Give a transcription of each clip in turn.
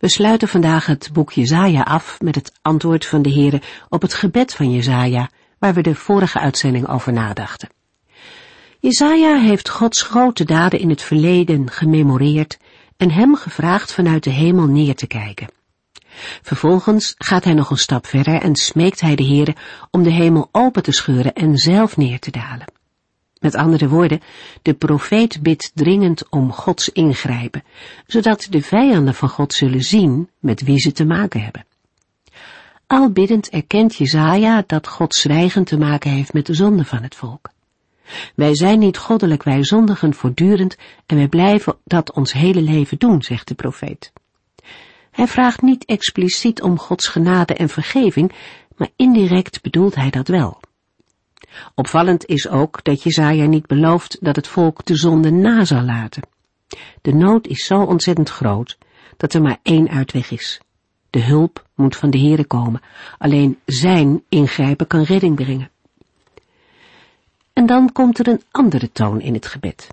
We sluiten vandaag het boek Jezaja af met het antwoord van de Heere op het gebed van Jezaja, waar we de vorige uitzending over nadachten. Jezaja heeft Gods grote daden in het verleden gememoreerd en hem gevraagd vanuit de hemel neer te kijken. Vervolgens gaat hij nog een stap verder en smeekt hij de Heere om de hemel open te scheuren en zelf neer te dalen. Met andere woorden, de profeet bidt dringend om Gods ingrijpen, zodat de vijanden van God zullen zien met wie ze te maken hebben. Al biddend erkent Jezaja dat God zwijgend te maken heeft met de zonde van het volk. Wij zijn niet goddelijk, wij zondigen voortdurend en wij blijven dat ons hele leven doen, zegt de profeet. Hij vraagt niet expliciet om Gods genade en vergeving, maar indirect bedoelt hij dat wel. Opvallend is ook dat Jezaja niet belooft dat het volk de zonde na zal laten. De nood is zo ontzettend groot dat er maar één uitweg is. De hulp moet van de Heere komen. Alleen zijn ingrijpen kan redding brengen. En dan komt er een andere toon in het gebed.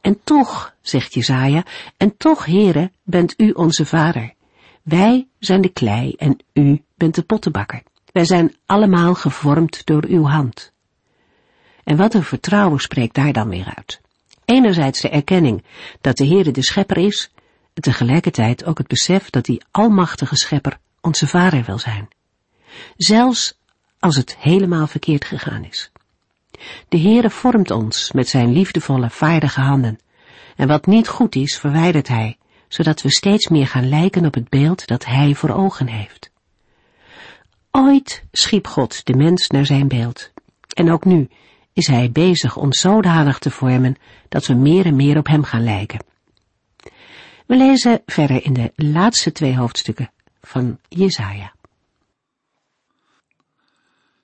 En toch, zegt Jezaja, en toch, Heere, bent u onze vader. Wij zijn de klei en u bent de pottenbakker. Wij zijn allemaal gevormd door uw hand. En wat een vertrouwen spreekt daar dan weer uit. Enerzijds de erkenning dat de Heere de schepper is, en tegelijkertijd ook het besef dat die almachtige schepper onze vader wil zijn. Zelfs als het helemaal verkeerd gegaan is. De Heere vormt ons met zijn liefdevolle, vaardige handen. En wat niet goed is, verwijdert hij, zodat we steeds meer gaan lijken op het beeld dat hij voor ogen heeft. Ooit schiep God de mens naar zijn beeld. En ook nu is hij bezig ons zodanig te vormen dat we meer en meer op hem gaan lijken. We lezen verder in de laatste twee hoofdstukken van Jesaja.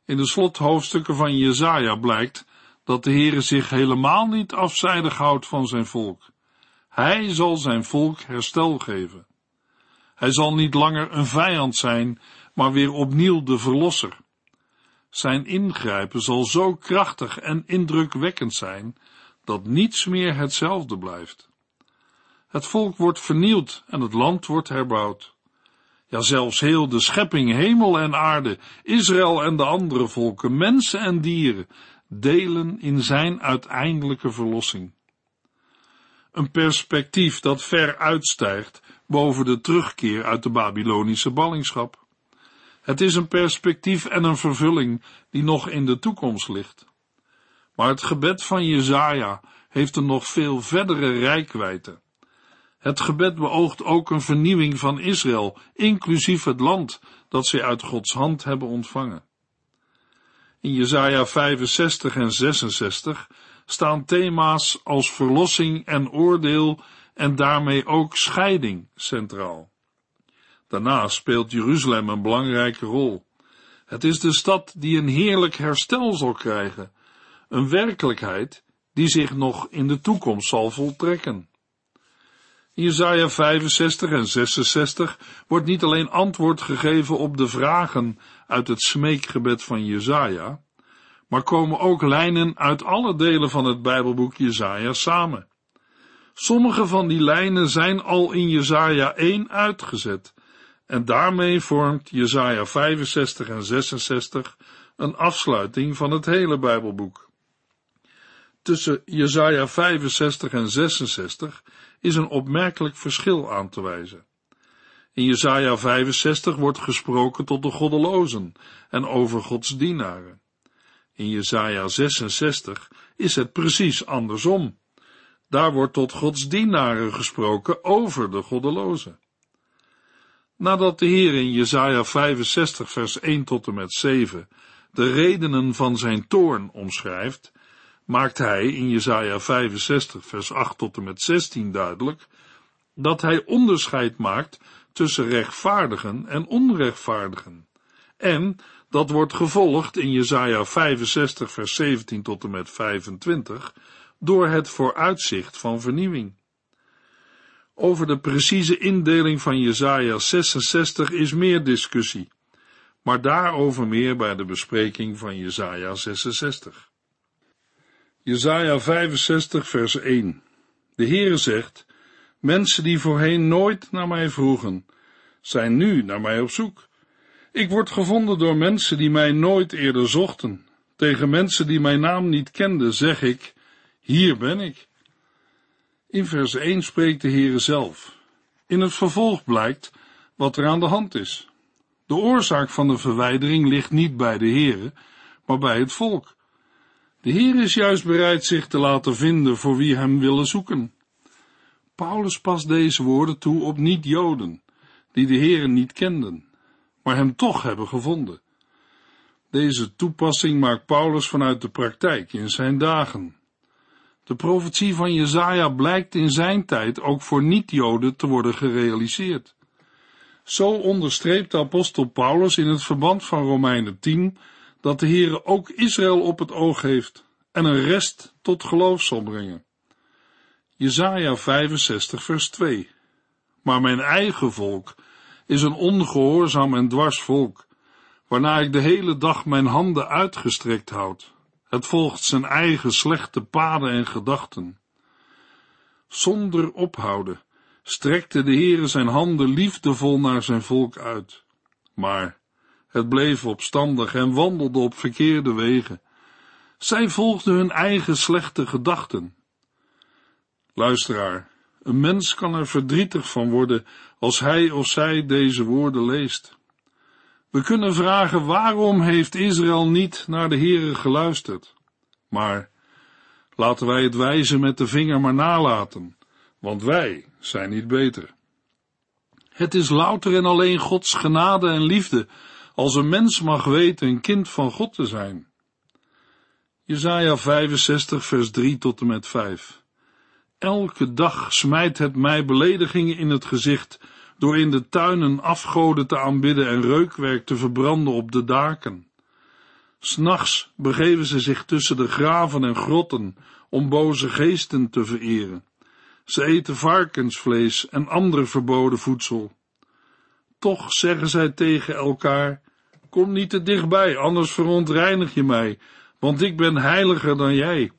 In de slothoofdstukken van Jesaja blijkt dat de Heere zich helemaal niet afzijdig houdt van zijn volk. Hij zal zijn volk herstel geven. Hij zal niet langer een vijand zijn, maar weer opnieuw de verlosser. Zijn ingrijpen zal zo krachtig en indrukwekkend zijn dat niets meer hetzelfde blijft. Het volk wordt vernieuwd en het land wordt herbouwd. Ja, zelfs heel de schepping, hemel en aarde, Israël en de andere volken, mensen en dieren, delen in zijn uiteindelijke verlossing. Een perspectief dat ver uitstijgt boven de terugkeer uit de Babylonische ballingschap. Het is een perspectief en een vervulling die nog in de toekomst ligt. Maar het gebed van Jezaja heeft een nog veel verdere rijkwijde. Het gebed beoogt ook een vernieuwing van Israël, inclusief het land dat zij uit Gods hand hebben ontvangen. In Jesaja 65 en 66 staan thema's als verlossing en oordeel en daarmee ook scheiding centraal. Daarnaast speelt Jeruzalem een belangrijke rol. Het is de stad die een heerlijk herstel zal krijgen, een werkelijkheid die zich nog in de toekomst zal voltrekken. Jesaja 65 en 66 wordt niet alleen antwoord gegeven op de vragen uit het smeekgebed van Jesaja, maar komen ook lijnen uit alle delen van het Bijbelboek Jesaja samen. Sommige van die lijnen zijn al in Jesaja 1 uitgezet en daarmee vormt Jesaja 65 en 66 een afsluiting van het hele Bijbelboek. Tussen Jesaja 65 en 66 is een opmerkelijk verschil aan te wijzen. In Jesaja 65 wordt gesproken tot de goddelozen en over Gods dienaren. In Jesaja 66 is het precies andersom. Daar wordt tot Gods dienaren gesproken over de goddelozen. Nadat de Heer in Jesaja 65 vers 1 tot en met 7 de redenen van zijn toorn omschrijft, maakt hij in Jesaja 65 vers 8 tot en met 16 duidelijk dat hij onderscheid maakt tussen rechtvaardigen en onrechtvaardigen En dat wordt gevolgd in Jesaja 65 vers 17 tot en met 25 door het vooruitzicht van vernieuwing. Over de precieze indeling van Jesaja 66 is meer discussie, maar daarover meer bij de bespreking van Jesaja 66. Jesaja 65 vers 1 De Heere zegt, mensen die voorheen nooit naar mij vroegen, zijn nu naar mij op zoek. Ik word gevonden door mensen die mij nooit eerder zochten. Tegen mensen die mijn naam niet kenden, zeg ik, hier ben ik. In vers 1 spreekt de Heere zelf. In het vervolg blijkt wat er aan de hand is. De oorzaak van de verwijdering ligt niet bij de Heere, maar bij het volk. De Heer is juist bereid zich te laten vinden voor wie hem willen zoeken. Paulus past deze woorden toe op niet-Joden, die de Heere niet kenden, maar hem toch hebben gevonden. Deze toepassing maakt Paulus vanuit de praktijk in zijn dagen. De profetie van Jezaja blijkt in zijn tijd ook voor niet-Joden te worden gerealiseerd. Zo onderstreept de apostel Paulus in het verband van Romeinen 10 dat de Heere ook Israël op het oog heeft en een rest tot geloof zal brengen. Jezaja 65 vers 2 Maar mijn eigen volk is een ongehoorzaam en dwars volk, waarna ik de hele dag mijn handen uitgestrekt houd. Het volgt zijn eigen slechte paden en gedachten. Zonder ophouden strekte de Heere zijn handen liefdevol naar zijn volk uit. Maar het bleef opstandig en wandelde op verkeerde wegen. Zij volgden hun eigen slechte gedachten. Luisteraar, een mens kan er verdrietig van worden als hij of zij deze woorden leest. We kunnen vragen waarom heeft Israël niet naar de Heere geluisterd? Maar laten wij het wijzen met de vinger maar nalaten, want wij zijn niet beter. Het is louter en alleen Gods genade en liefde als een mens mag weten een kind van God te zijn. Jezaja 65 vers 3 tot en met 5 Elke dag smijt het mij beledigingen in het gezicht, door in de tuinen afgoden te aanbidden en reukwerk te verbranden op de daken. S'nachts begeven ze zich tussen de graven en grotten om boze geesten te vereren. Ze eten varkensvlees en ander verboden voedsel. Toch zeggen zij tegen elkaar, kom niet te dichtbij, anders verontreinig je mij, want ik ben heiliger dan jij.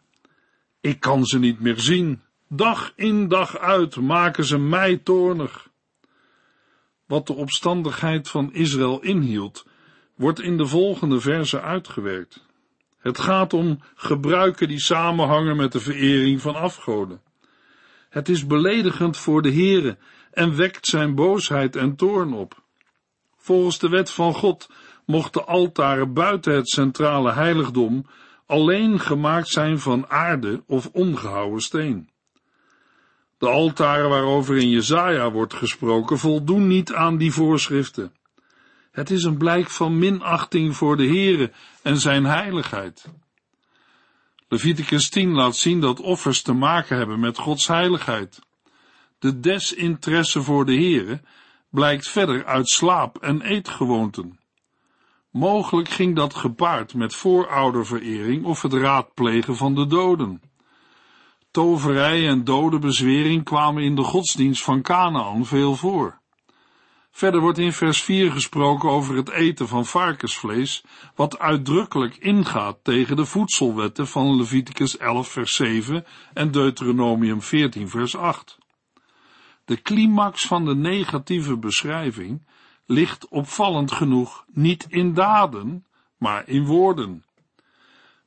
Ik kan ze niet meer zien. Dag in dag uit maken ze mij toornig. Wat de opstandigheid van Israël inhield, wordt in de volgende verse uitgewerkt. Het gaat om gebruiken die samenhangen met de verering van afgoden. Het is beledigend voor de Heere en wekt zijn boosheid en toorn op. Volgens de wet van God mochten altaren buiten het centrale heiligdom alleen gemaakt zijn van aarde of ongehouwen steen. De altaren waarover in Jezaja wordt gesproken voldoen niet aan die voorschriften. Het is een blijk van minachting voor de Heere en zijn heiligheid. Leviticus 10 laat zien dat offers te maken hebben met Gods heiligheid. De desinteresse voor de Heere blijkt verder uit slaap- en eetgewoonten. Mogelijk ging dat gepaard met voorouderverering of het raadplegen van de doden. Toverij en dodenbezwering kwamen in de godsdienst van Canaan veel voor. Verder wordt in vers 4 gesproken over het eten van varkensvlees, wat uitdrukkelijk ingaat tegen de voedselwetten van Leviticus 11 vers 7 en Deuteronomium 14 vers 8. De climax van de negatieve beschrijving ligt opvallend genoeg niet in daden, maar in woorden.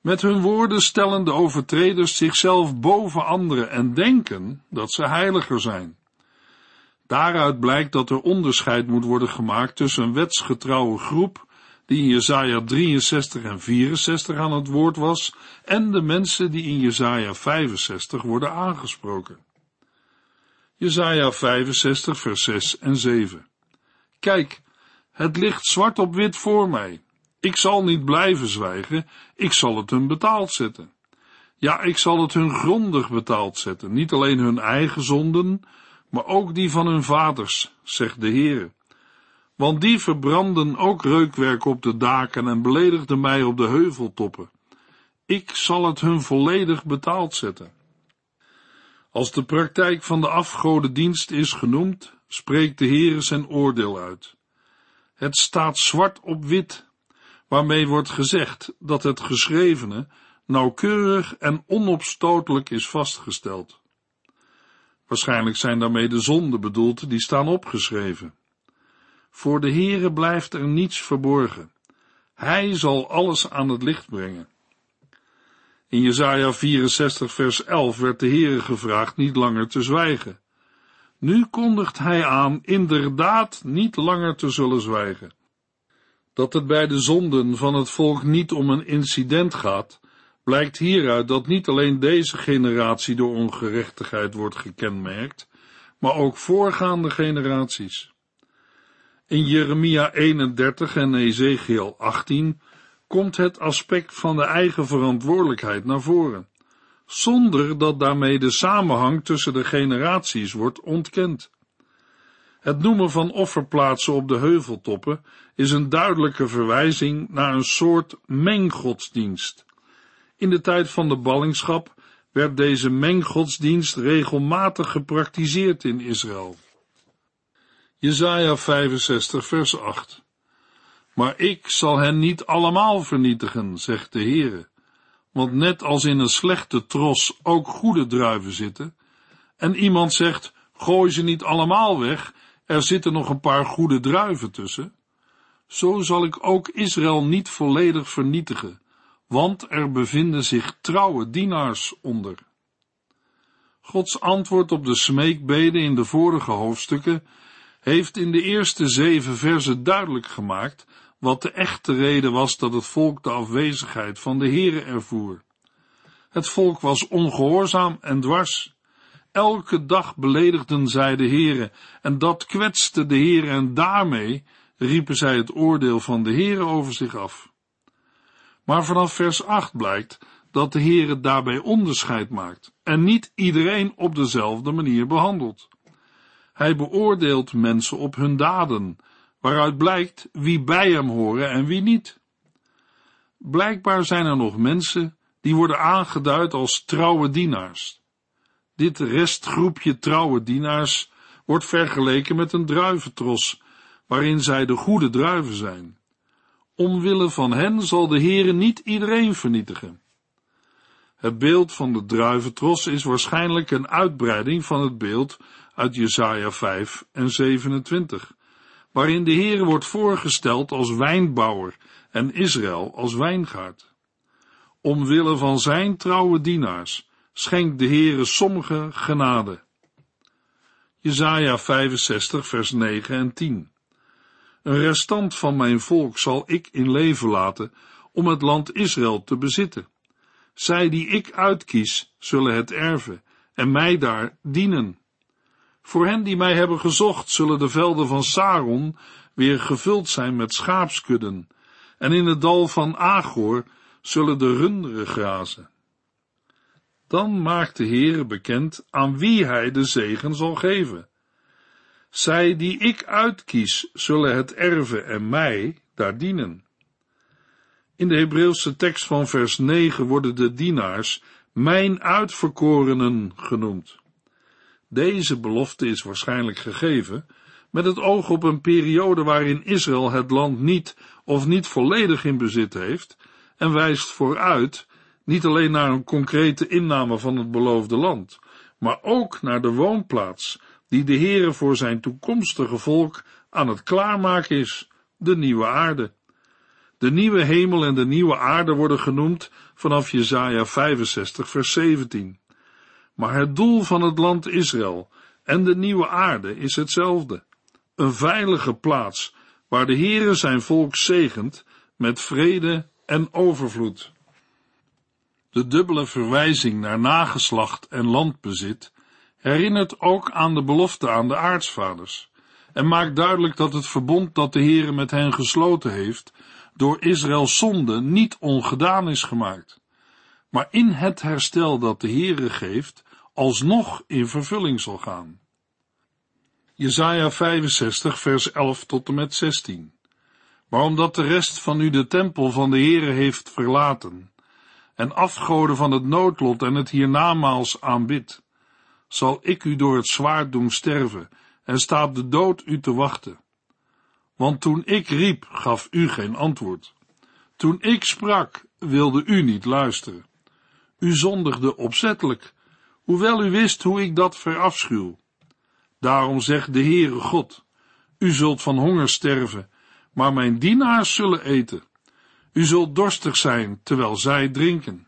Met hun woorden stellen de overtreders zichzelf boven anderen en denken dat ze heiliger zijn. Daaruit blijkt dat er onderscheid moet worden gemaakt tussen een wetsgetrouwe groep, die in Jesaja 63 en 64 aan het woord was, en de mensen die in Jesaja 65 worden aangesproken. Jesaja 65 vers 6 en 7 Kijk, het ligt zwart op wit voor mij. Ik zal niet blijven zwijgen, ik zal het hun betaald zetten. Ja, ik zal het hun grondig betaald zetten, niet alleen hun eigen zonden, maar ook die van hun vaders, zegt de Heere. want die verbranden ook reukwerk op de daken en beledigden mij op de heuveltoppen. Ik zal het hun volledig betaald zetten. Als de praktijk van de afgodendienst is genoemd, spreekt de Heere zijn oordeel uit. Het staat zwart op wit, waarmee wordt gezegd dat het geschrevene nauwkeurig en onopstotelijk is vastgesteld. Waarschijnlijk zijn daarmee de zonden bedoeld die staan opgeschreven. Voor de Heere blijft er niets verborgen. Hij zal alles aan het licht brengen. In Jesaja 64 vers 11 werd de Heere gevraagd niet langer te zwijgen. Nu kondigt hij aan inderdaad niet langer te zullen zwijgen. Dat het bij de zonden van het volk niet om een incident gaat, blijkt hieruit dat niet alleen deze generatie door ongerechtigheid wordt gekenmerkt, maar ook voorgaande generaties. In Jeremia 31 en Ezekiel 18 komt het aspect van de eigen verantwoordelijkheid naar voren, zonder dat daarmee de samenhang tussen de generaties wordt ontkend. Het noemen van offerplaatsen op de heuveltoppen is een duidelijke verwijzing naar een soort menggodsdienst. In de tijd van de ballingschap werd deze menggodsdienst regelmatig gepraktiseerd in Israël. Jesaja 65 vers 8 Maar ik zal hen niet allemaal vernietigen, zegt de Heere, want net als in een slechte tros ook goede druiven zitten, en iemand zegt, gooi ze niet allemaal weg, er zitten nog een paar goede druiven tussen, zo zal ik ook Israël niet volledig vernietigen, want er bevinden zich trouwe dienaars onder. Gods antwoord op de smeekbeden in de vorige hoofdstukken heeft in de eerste zeven versen duidelijk gemaakt wat de echte reden was dat het volk de afwezigheid van de Heere ervoer. Het volk was ongehoorzaam en dwars. Elke dag beledigden zij de Heere en dat kwetste de Heere en daarmee riepen zij het oordeel van de Heere over zich af. Maar vanaf vers 8 blijkt dat de Heere daarbij onderscheid maakt en niet iedereen op dezelfde manier behandelt. Hij beoordeelt mensen op hun daden, waaruit blijkt wie bij hem horen en wie niet. Blijkbaar zijn er nog mensen die worden aangeduid als trouwe dienaars. Dit restgroepje trouwe dienaars wordt vergeleken met een druiventros, waarin zij de goede druiven zijn. Omwille van hen zal de Heere niet iedereen vernietigen. Het beeld van de druiventros is waarschijnlijk een uitbreiding van het beeld uit Jesaja 5 en 27, waarin de Heere wordt voorgesteld als wijnbouwer en Israël als wijngaard. Omwille van zijn trouwe dienaars schenkt de Heere sommige genade. Jesaja 65 vers 9 en 10 Een restant van mijn volk zal ik in leven laten om het land Israël te bezitten. Zij die ik uitkies, zullen het erven en mij daar dienen. Voor hen die mij hebben gezocht, zullen de velden van Saron weer gevuld zijn met schaapskudden, en in het dal van Agor zullen de runderen grazen. Dan maakt de Heere bekend aan wie hij de zegen zal geven. Zij die ik uitkies, zullen het erven en mij daar dienen. In de Hebreeuwse tekst van vers 9 worden de dienaars mijn uitverkorenen genoemd. Deze belofte is waarschijnlijk gegeven met het oog op een periode waarin Israël het land niet of niet volledig in bezit heeft en wijst vooruit niet alleen naar een concrete inname van het beloofde land, maar ook naar de woonplaats die de Heere voor zijn toekomstige volk aan het klaarmaken is, de nieuwe aarde. De nieuwe hemel en de nieuwe aarde worden genoemd vanaf Jesaja 65 vers 17. Maar het doel van het land Israël en de nieuwe aarde is hetzelfde. Een veilige plaats waar de Heere zijn volk zegent met vrede en overvloed. De dubbele verwijzing naar nageslacht en landbezit herinnert ook aan de belofte aan de aartsvaders en maakt duidelijk dat het verbond dat de Heere met hen gesloten heeft door Israëls zonde niet ongedaan is gemaakt, maar in het herstel dat de Heere geeft, alsnog in vervulling zal gaan. Jesaja 65 vers 11 tot en met 16. Maar omdat de rest van u de tempel van de Heere heeft verlaten, en afgoden van het noodlot en het hiernamaals aanbidt, zal ik u door het zwaard doen sterven, en staat de dood u te wachten. Want toen ik riep, gaf u geen antwoord. Toen ik sprak, wilde u niet luisteren. U zondigde opzettelijk, hoewel u wist hoe ik dat verafschuw. Daarom zegt de Heere God, u zult van honger sterven, maar mijn dienaars zullen eten. U zult dorstig zijn, terwijl zij drinken.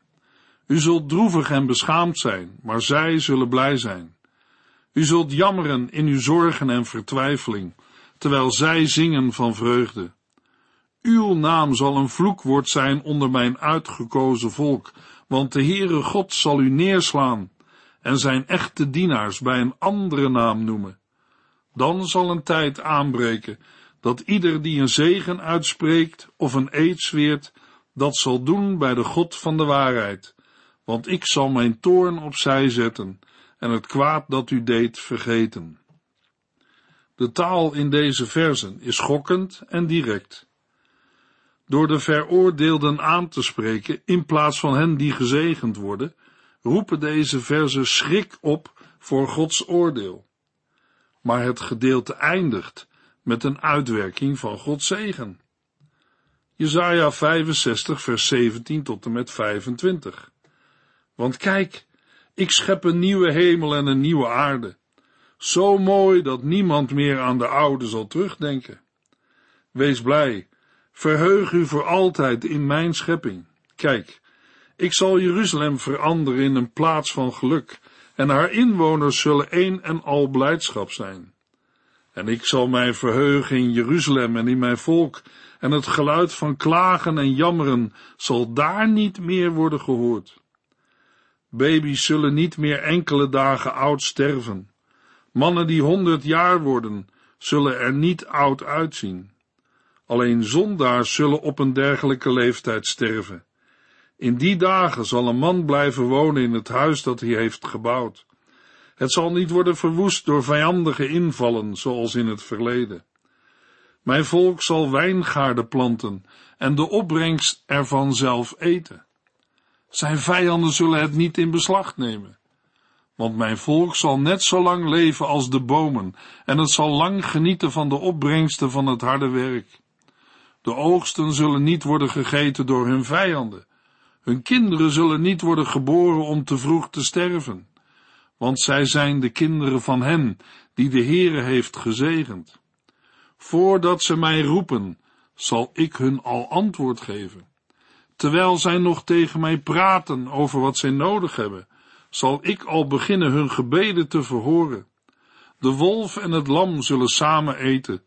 U zult droevig en beschaamd zijn, maar zij zullen blij zijn. U zult jammeren in uw zorgen en vertwijfeling, terwijl zij zingen van vreugde. Uw naam zal een vloekwoord zijn onder mijn uitgekozen volk, want de Heere God zal u neerslaan en zijn echte dienaars bij een andere naam noemen. Dan zal een tijd aanbreken dat ieder die een zegen uitspreekt of een eed zweert, dat zal doen bij de God van de waarheid, want ik zal mijn toorn opzij zetten en het kwaad dat u deed vergeten. De taal in deze versen is schokkend en direct. Door de veroordeelden aan te spreken in plaats van hen die gezegend worden, roepen deze versen schrik op voor Gods oordeel. Maar het gedeelte eindigt met een uitwerking van Gods zegen. Jesaja 65 vers 17 tot en met 25. Want kijk, ik schep een nieuwe hemel en een nieuwe aarde, zo mooi dat niemand meer aan de oude zal terugdenken. Wees blij, verheug u voor altijd in mijn schepping. Kijk, ik zal Jeruzalem veranderen in een plaats van geluk, en haar inwoners zullen een en al blijdschap zijn. En ik zal mij verheugen in Jeruzalem en in mijn volk, en het geluid van klagen en jammeren zal daar niet meer worden gehoord. Baby's zullen niet meer enkele dagen oud sterven. Mannen die honderd jaar worden, zullen er niet oud uitzien. Alleen zondaars zullen op een dergelijke leeftijd sterven. In die dagen zal een man blijven wonen in het huis dat hij heeft gebouwd. Het zal niet worden verwoest door vijandige invallen, zoals in het verleden. Mijn volk zal wijngaarden planten en de opbrengst ervan zelf eten. Zijn vijanden zullen het niet in beslag nemen. Want mijn volk zal net zo lang leven als de bomen, en het zal lang genieten van de opbrengsten van het harde werk. De oogsten zullen niet worden gegeten door hun vijanden. Hun kinderen zullen niet worden geboren om te vroeg te sterven, want zij zijn de kinderen van hen die de Heere heeft gezegend. Voordat ze mij roepen, zal ik hun al antwoord geven. Terwijl zij nog tegen mij praten over wat zij nodig hebben, zal ik al beginnen hun gebeden te verhoren. De wolf en het lam zullen samen eten.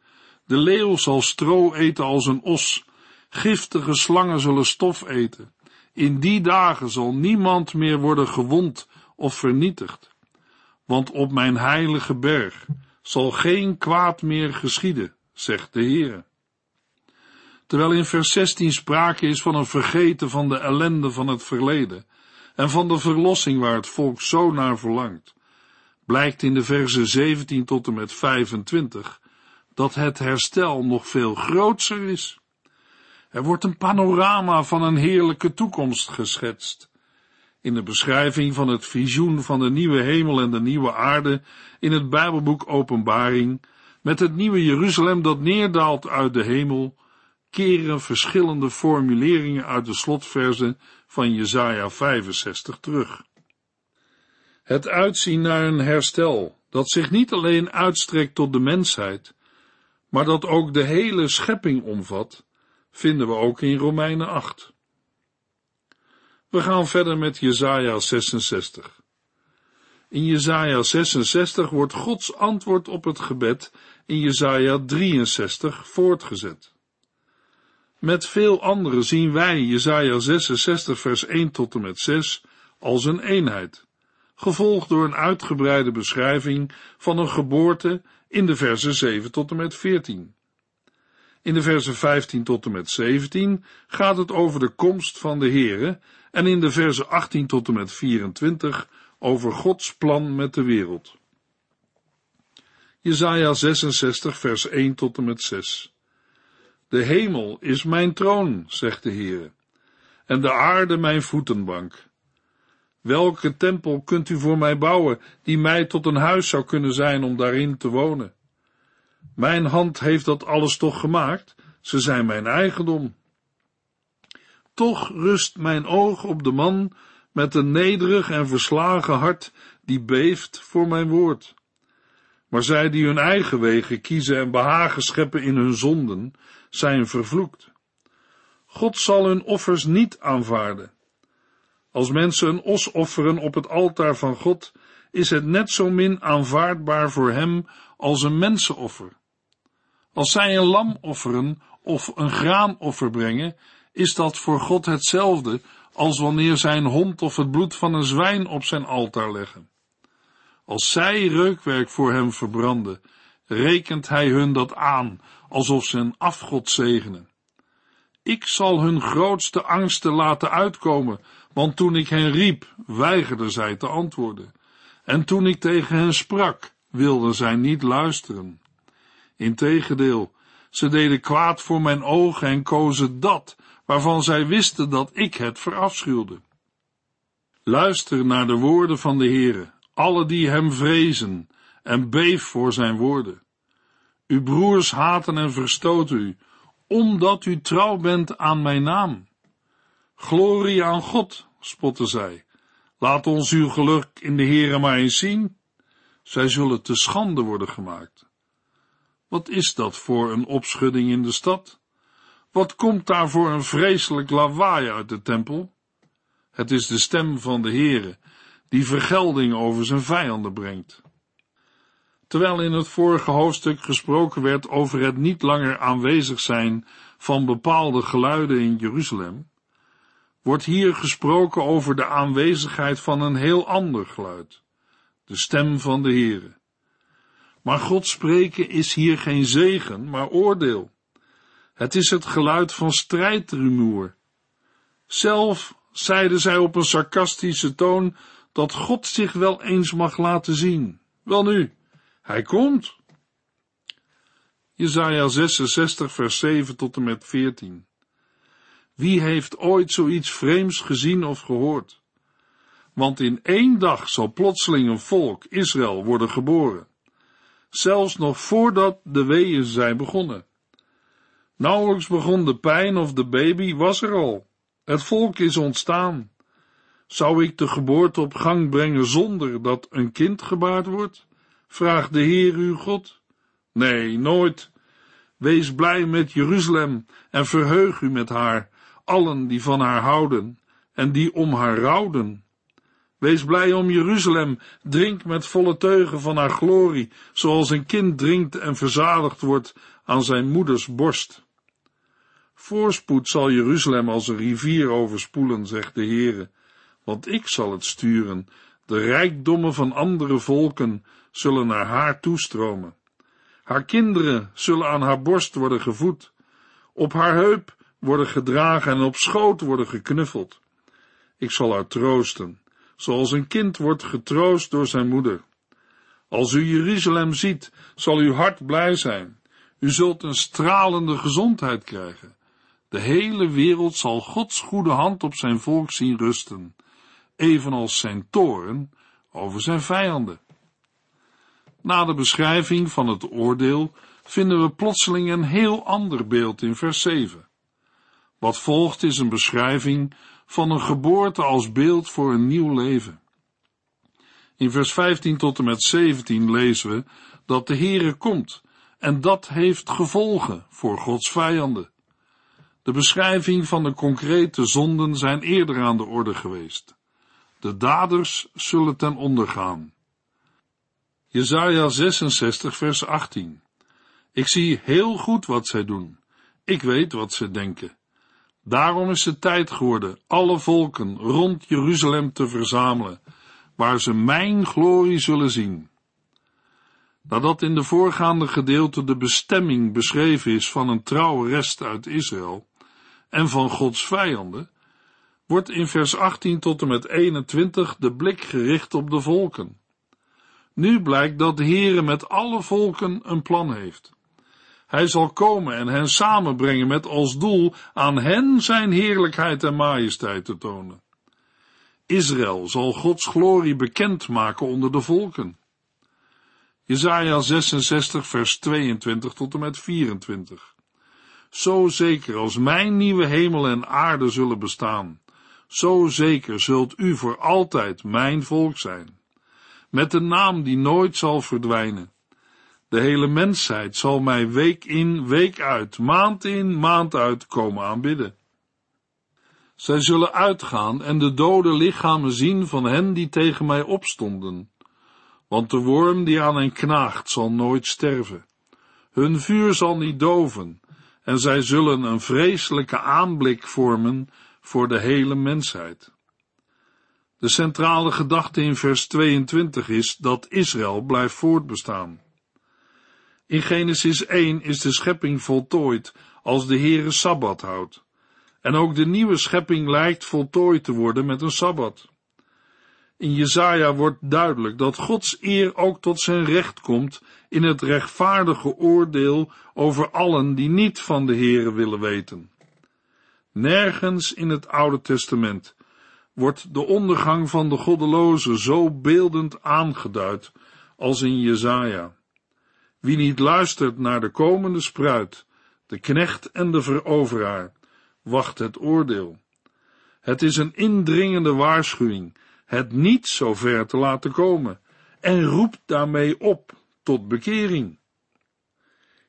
De leeuw zal stro eten als een os. Giftige slangen zullen stof eten. In die dagen zal niemand meer worden gewond of vernietigd. Want op mijn heilige berg zal geen kwaad meer geschieden, zegt de Heer. Terwijl in vers 16 sprake is van een vergeten van de ellende van het verleden en van de verlossing waar het volk zo naar verlangt, blijkt in de versen 17 tot en met 25 dat het herstel nog veel grootser is. Er wordt een panorama van een heerlijke toekomst geschetst. In de beschrijving van het visioen van de nieuwe hemel en de nieuwe aarde in het Bijbelboek Openbaring, met het nieuwe Jeruzalem dat neerdaalt uit de hemel, keren verschillende formuleringen uit de slotverzen van Jesaja 65 terug. Het uitzien naar een herstel, dat zich niet alleen uitstrekt tot de mensheid, maar dat ook de hele schepping omvat, vinden we ook in Romeinen 8. We gaan verder met Jesaja 66. In Jesaja 66 wordt Gods antwoord op het gebed in Jesaja 63 voortgezet. Met veel anderen zien wij Jesaja 66 vers 1 tot en met 6 als een eenheid, gevolgd door een uitgebreide beschrijving van een geboorte in de versen 7 tot en met 14. In de versen 15 tot en met 17 gaat het over de komst van de Here en in de versen 18 tot en met 24 over Gods plan met de wereld. Jesaja 66 vers 1 tot en met 6. De hemel is mijn troon, zegt de Heer, en de aarde mijn voetenbank. Welke tempel kunt u voor mij bouwen, die mij tot een huis zou kunnen zijn om daarin te wonen? Mijn hand heeft dat alles toch gemaakt, ze zijn mijn eigendom. Toch rust mijn oog op de man met een nederig en verslagen hart, die beeft voor mijn woord. Maar zij die hun eigen wegen kiezen en behagen scheppen in hun zonden, zijn vervloekt. God zal hun offers niet aanvaarden. Als mensen een os offeren op het altaar van God, is het net zo min aanvaardbaar voor hem als een mensenoffer. Als zij een lam offeren of een graanoffer brengen, is dat voor God hetzelfde als wanneer zij een hond of het bloed van een zwijn op zijn altaar leggen. Als zij reukwerk voor hem verbranden, rekent hij hun dat aan, alsof ze een afgod zegenen. Ik zal hun grootste angsten laten uitkomen, want toen ik hen riep, weigerden zij te antwoorden. En toen ik tegen hen sprak, wilden zij niet luisteren. Integendeel, ze deden kwaad voor mijn ogen en kozen dat, waarvan zij wisten dat ik het verafschuwde. Luister naar de woorden van de Heere, alle die hem vrezen, en beef voor zijn woorden. Uw broers haten en verstoten u, omdat u trouw bent aan mijn naam. Glorie aan God, spotten zij. Laat ons uw geluk in de Heere maar eens zien. Zij zullen te schande worden gemaakt. Wat is dat voor een opschudding in de stad? Wat komt daar voor een vreselijk lawaai uit de tempel? Het is de stem van de Heere, die vergelding over zijn vijanden brengt. Terwijl in het vorige hoofdstuk gesproken werd over het niet langer aanwezig zijn van bepaalde geluiden in Jeruzalem, wordt hier gesproken over de aanwezigheid van een heel ander geluid, de stem van de Heere. Maar God spreken is hier geen zegen, maar oordeel. Het is het geluid van strijdrumoer. Zelf zeiden zij op een sarcastische toon dat God zich wel eens mag laten zien. Welnu, hij komt. Jesaja 66 vers 7 tot en met 14. Wie heeft ooit zoiets vreemds gezien of gehoord? Want in één dag zal plotseling een volk, Israël, worden geboren. Zelfs nog voordat de weeën zijn begonnen. Nauwelijks begon de pijn of de baby was er al. Het volk is ontstaan. Zou ik de geboorte op gang brengen zonder dat een kind gebaard wordt? Vraagt de Heer uw God. Nee, nooit. Wees blij met Jeruzalem en verheug u met haar, allen die van haar houden en die om haar rouwden. Wees blij om Jeruzalem, drink met volle teugen van haar glorie, zoals een kind drinkt en verzadigd wordt aan zijn moeders borst. Voorspoed zal Jeruzalem als een rivier overspoelen, zegt de Heere, want ik zal het sturen. De rijkdommen van andere volken zullen naar haar toestromen. Haar kinderen zullen aan haar borst worden gevoed, op haar heup worden gedragen en op schoot worden geknuffeld. Ik zal haar troosten, zoals een kind wordt getroost door zijn moeder. Als u Jeruzalem ziet, zal uw hart blij zijn. U zult een stralende gezondheid krijgen. De hele wereld zal Gods goede hand op zijn volk zien rusten, evenals zijn toren over zijn vijanden. Na de beschrijving van het oordeel vinden we plotseling een heel ander beeld in vers 7. Wat volgt is een beschrijving van een geboorte als beeld voor een nieuw leven. In vers 15 tot en met 17 lezen we dat de Heere komt en dat heeft gevolgen voor Gods vijanden. De beschrijving van de concrete zonden zijn eerder aan de orde geweest. De daders zullen ten onder gaan. Jesaja 66 vers 18 Ik zie heel goed wat zij doen. Ik weet wat ze denken. Daarom is het tijd geworden alle volken rond Jeruzalem te verzamelen, waar ze mijn glorie zullen zien. Nadat in de voorgaande gedeelte de bestemming beschreven is van een trouwe rest uit Israël en van Gods vijanden, wordt in vers 18 tot en met 21 de blik gericht op de volken. Nu blijkt dat de Heere met alle volken een plan heeft. Hij zal komen en hen samenbrengen met als doel aan hen zijn heerlijkheid en majesteit te tonen. Israël zal Gods glorie bekend maken onder de volken. Jesaja 66 vers 22 tot en met 24. Zo zeker als mijn nieuwe hemel en aarde zullen bestaan, zo zeker zult u voor altijd mijn volk zijn, met een naam die nooit zal verdwijnen. De hele mensheid zal mij week in, week uit, maand in, maand uit komen aanbidden. Zij zullen uitgaan en de dode lichamen zien van hen die tegen mij opstonden. Want de worm die aan hen knaagt zal nooit sterven. Hun vuur zal niet doven, en zij zullen een vreselijke aanblik vormen voor de hele mensheid. De centrale gedachte in vers 22 is dat Israël blijft voortbestaan. In Genesis 1 is de schepping voltooid als de Heere Sabbat houdt. En ook de nieuwe schepping lijkt voltooid te worden met een Sabbat. In Jesaja wordt duidelijk dat Gods eer ook tot zijn recht komt in het rechtvaardige oordeel over allen die niet van de Heere willen weten. Nergens in het Oude Testament wordt de ondergang van de goddelozen zo beeldend aangeduid als in Jesaja. Wie niet luistert naar de komende spruit, de knecht en de veroveraar, wacht het oordeel. Het is een indringende waarschuwing het niet zo ver te laten komen en roept daarmee op tot bekering.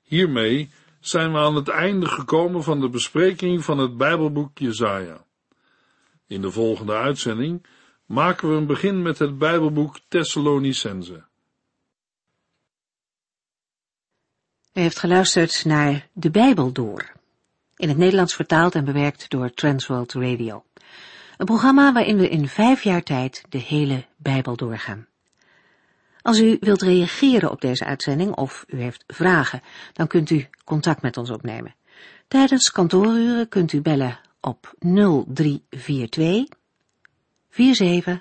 Hiermee zijn we aan het einde gekomen van de bespreking van het Bijbelboek Jesaja. In de volgende uitzending maken we een begin met het Bijbelboek Thessalonicense. U heeft geluisterd naar De Bijbel Door, in het Nederlands vertaald en bewerkt door Transworld Radio. Een programma waarin we in vijf jaar tijd de hele Bijbel doorgaan. Als u wilt reageren op deze uitzending of u heeft vragen, dan kunt u contact met ons opnemen. Tijdens kantooruren kunt u bellen op 0342 47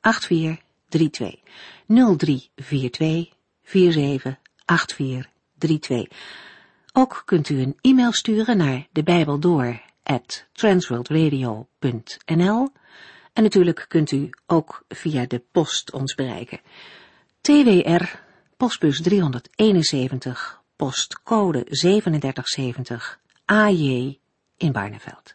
8432. 0342 47 8432. Ook kunt u een e-mail sturen naar de Bijbel door at transworldradio.nl en natuurlijk kunt u ook via de post ons bereiken. TWR, postbus 371, postcode 3770, AJ in Barneveld.